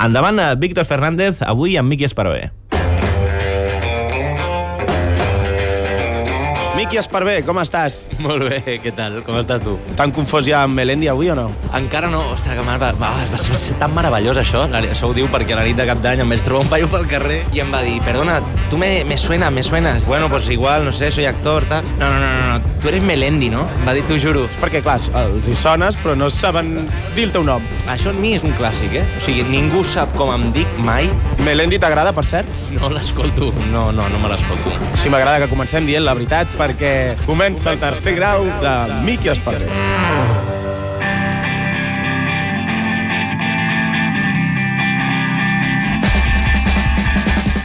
Endavant, eh, Víctor Fernández, avui amb Miqui Esparvé. Miqui Esparvé, com estàs? Molt bé, què tal? Com estàs tu? T'han confós ja amb Melendi avui o no? Encara no, ostres, que va, va, va, ser tan meravellós això. Això ho diu perquè la nit de cap d'any em vaig trobar un paio pel carrer i em va dir, perdona, tu me, me suena, me suenas. Bueno, pues igual, no sé, soy actor, tal. No, no, no, no, no, tu eres Melendi, no? Em va dir, t'ho juro. Perquè, clar, els hi sones, però no saben dir el teu nom. Això en mi és un clàssic, eh? O sigui, ningú sap com em dic mai. Melendi t'agrada, per cert? No l'escolto. No, no, no me l'escolto. Sí, m'agrada que comencem dient la veritat, perquè comença el tercer grau de Miqui Esparvé.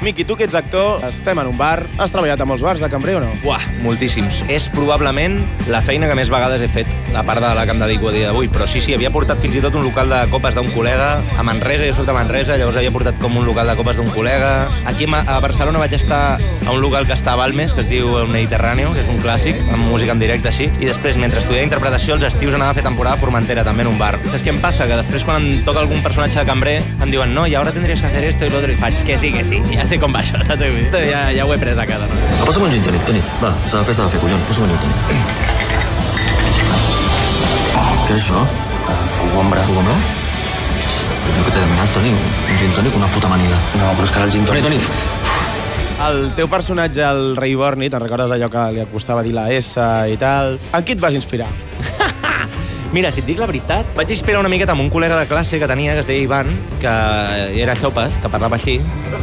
Miqui, tu que ets actor, estem en un bar, has treballat a molts bars de cambrer o no? Buah, moltíssims. És probablement la feina que més vegades he fet, a part de la que em dedico a dia d'avui. Però sí, sí, havia portat fins i tot un local de copes d'un col·lega a Manresa, jo soc de Manresa, llavors havia portat com un local de copes d'un col·lega. Aquí a Barcelona vaig estar a un local que està a Balmes, que es diu El Mediterráneo, que és un clàssic, amb música en directe així. I després, mentre estudiava interpretació, els estius anava a fer temporada a Formentera, també en un bar. Saps què em passa? Que després, quan em toca algun personatge de cambrer, em diuen no, i ara tendries que hacer esto i l'altre. Faig que sí, que sí, ja sé com va això, saps? Ja, ja ho he pres a casa, no? Posa'm un gin tònic, Toni. Va, s'ha de fer, s'ha de fer, collons. Posa'm un gin tònic. Què és això? Cogombra. Cogombre? Allò que t'he demanat, Toni, un gin tònic, una puta amanida. No, però és que ara el gin Toni, tònic... Toni, El teu personatge, el rei Borni, te'n recordes allò que li acostava dir la S i tal? En qui et vas inspirar? Mira, si et dic la veritat, vaig inspirar una miqueta amb un col·lega de classe que tenia, que es deia Ivan, que era xopes, que parlava així,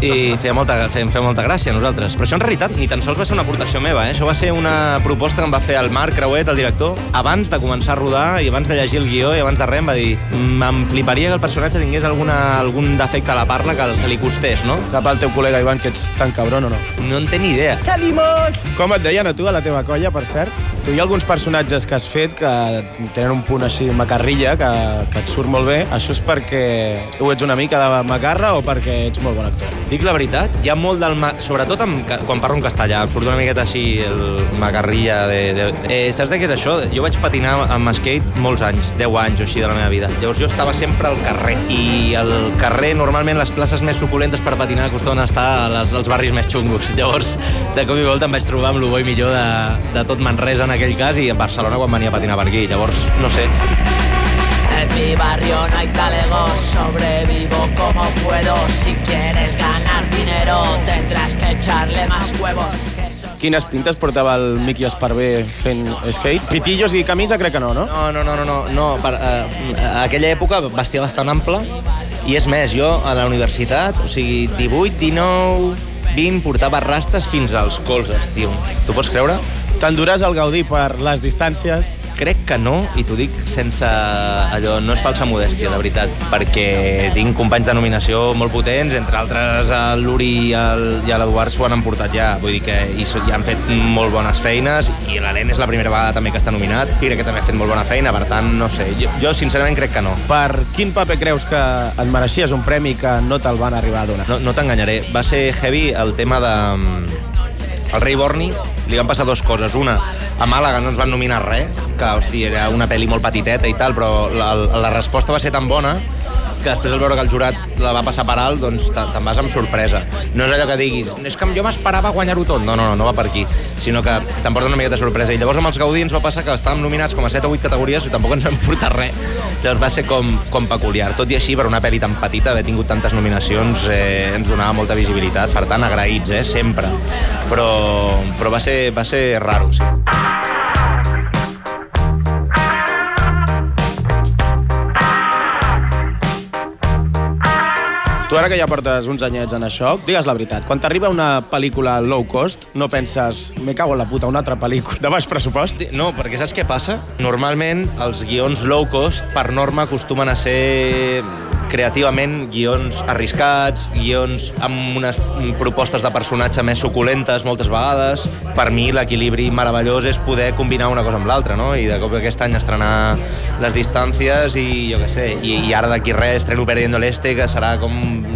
i feia molta, feia, feia molta gràcia a nosaltres. Però això en realitat ni tan sols va ser una aportació meva, eh? això va ser una proposta que em va fer el Marc Creuet, el director, abans de començar a rodar i abans de llegir el guió i abans de res em va dir "Mm, em fliparia que el personatge tingués alguna, algun defecte a la parla que, que li costés, no? Sap el teu col·lega Ivan que ets tan cabron o no? No en té ni idea. Com et deien a tu, a la teva colla, per cert? Tu hi ha alguns personatges que has fet que tenen un punt així macarrilla, que, que et surt molt bé. Això és perquè tu ets una mica de macarra o perquè ets molt bon actor? Dic la veritat, hi ha molt del... Ma... Sobretot amb, quan parlo en castellà, em surt una miqueta així el macarrilla de... de... Eh, saps de què és això? Jo vaig patinar amb skate molts anys, 10 anys o així de la meva vida. Llavors jo estava sempre al carrer i al carrer normalment les places més suculentes per patinar acostumen a estar les, als barris més xungos. Llavors de cop i volta em vaig trobar amb el bo i millor de, de tot Manresa en aquell cas i a Barcelona quan venia a patinar per aquí. Llavors, no sé, En mi barrio no hay talegos, sobrevivo como puedo. Si quieres ganar dinero, tendrás que echarle más huevos. Quines pintes portava el Miqui Esparvé fent skate? Pitillos i camisa crec que no, no? No, no, no, no, no, no. Per, eh, a aquella època vestia bastant ample i és més, jo a la universitat, o sigui, 18, 19, 20, portava rastes fins als colzes, tio. Tu pots creure? T'enduràs el Gaudí per les distàncies. Crec que no, i t'ho dic sense allò, no és falsa modèstia, de veritat, perquè tinc companys de nominació molt potents, entre altres Luri i l'Eduard s'ho han emportat ja, vull dir que i, i han fet molt bones feines, i l'Helena és la primera vegada també que està nominat, i crec que també ha fet molt bona feina, per tant, no sé, jo, jo sincerament crec que no. Per quin paper creus que et mereixies un premi que no te'l van arribar a donar? No, no t'enganyaré, va ser heavy el tema de... mm, El rei Borni li van passar dues coses. Una, a Màlaga no ens van nominar res, que, hòstia, era una pel·li molt petiteta i tal, però la, la resposta va ser tan bona que després al veure que el jurat la va passar per alt, doncs te- te'n vas amb sorpresa. No és allò que diguis, és que jo m'esperava guanyar-ho tot. No, no, no, no va per aquí, sinó que t'emporta una miqueta de sorpresa. I llavors amb els Gaudí ens va passar que estàvem nominats com a 7 o 8 categories i tampoc ens vam portar res. Llavors va ser com, com peculiar. Tot i així, per una pel·li tan petita, haver tingut tantes nominacions eh, ens donava molta visibilitat. Per tant, agraïts, eh, sempre. Però, però va, ser, va ser raro, sí. Tu ara que ja portes uns anyets en això, digues la veritat, quan t'arriba una pel·lícula low cost, no penses, me cago en la puta, una altra pel·lícula de baix pressupost? No, perquè saps què passa? Normalment els guions low cost per norma acostumen a ser creativament guions arriscats, guions amb unes propostes de personatge més suculentes moltes vegades. Per mi l'equilibri meravellós és poder combinar una cosa amb l'altra, no? I de cop aquest any estrenar Les distàncies i jo què sé, i, i ara d'aquí res estreno Perdiendo l'Este, que serà com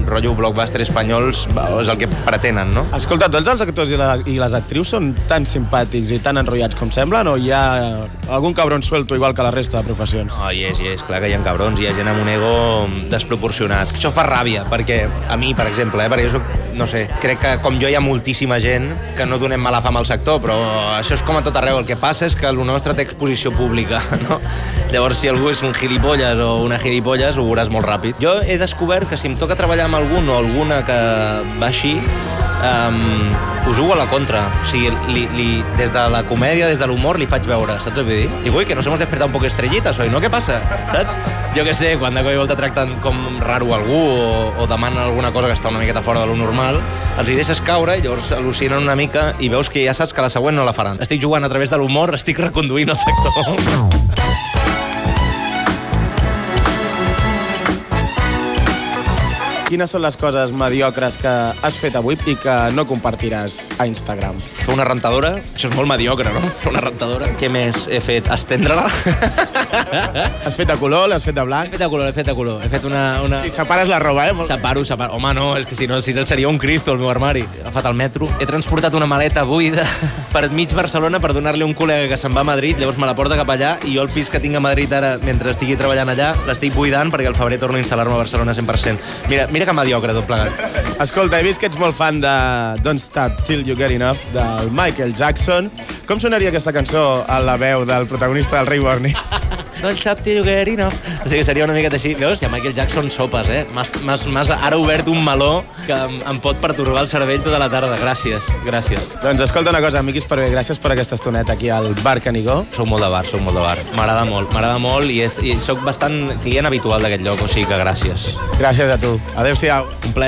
rotllo blockbuster espanyols, és el que pretenen, no? Escolta, tots els actors i, la, i les actrius són tan simpàtics i tan enrotllats com semblen o hi ha algun cabron suelto igual que la resta de professions? Oh, hi és, hi és, clar que hi ha cabrons, hi ha gent amb un ego desproporcionat. Això fa ràbia, perquè a mi, per exemple, eh, perquè jo soc, no sé, crec que com jo hi ha moltíssima gent que no donem mala fama al sector, però això és com a tot arreu. El que passa és que el nostre té exposició pública, no? Llavors, si algú és un gilipolles o una gilipolles, ho veuràs molt ràpid. Jo he descobert que si em toca treballar amb algun o alguna que va així, um, ho jugo a la contra. O sigui, li, li, des de la comèdia, des de l'humor, li faig veure, saps que vull dir? Dic, ui, que nos hemos despertado un poc estrellitas hoy, ¿no? Què passa? Saps? Jo què sé, quan de cop i volta tracten com raro algú o, o demanen alguna cosa que està una miqueta fora de lo normal, els hi deixes caure i llavors al·lucinen una mica i veus que ja saps que la següent no la faran. Estic jugant a través de l'humor, estic reconduint el sector. Quines són les coses mediocres que has fet avui i que no compartiràs a Instagram? Fer una rentadora, això és molt mediocre, no? Fer una rentadora. Què més he fet? Estendre-la? Has fet de color, l'has fet de he blanc? fet de color, he fet de color. He fet una... una... Si separes la roba, eh? Molt... Separo, separo. Home, no, és que si no, si no seria un cristo el meu armari. He agafat el metro, he transportat una maleta buida per mig Barcelona per donar-li un col·lega que se'n va a Madrid, llavors me la porta cap allà i jo el pis que tinc a Madrid ara, mentre estigui treballant allà, l'estic buidant perquè al febrer torno a instal·lar-me a Barcelona 100%. Mira, mira que mediocre tot plegat. Escolta, he vist que ets molt fan de Don't Stop Till You Get Enough, del Michael Jackson. Com sonaria aquesta cançó a la veu del protagonista del Rei Borni? You get enough. O sigui, seria una miqueta així. Veus? I a Michael Jackson sopes, eh? M'has ara obert un meló que em, em pot pertorbar el cervell tota la tarda. Gràcies, gràcies. doncs escolta una cosa, Miquis Parvé, gràcies per aquesta estoneta aquí al Bar Canigó. Soc molt de bar, soc molt de bar. M'agrada molt, m'agrada molt i, és, i soc bastant client habitual d'aquest lloc, o sigui que gràcies. Gràcies a tu. Adéu-siau. Un plaer.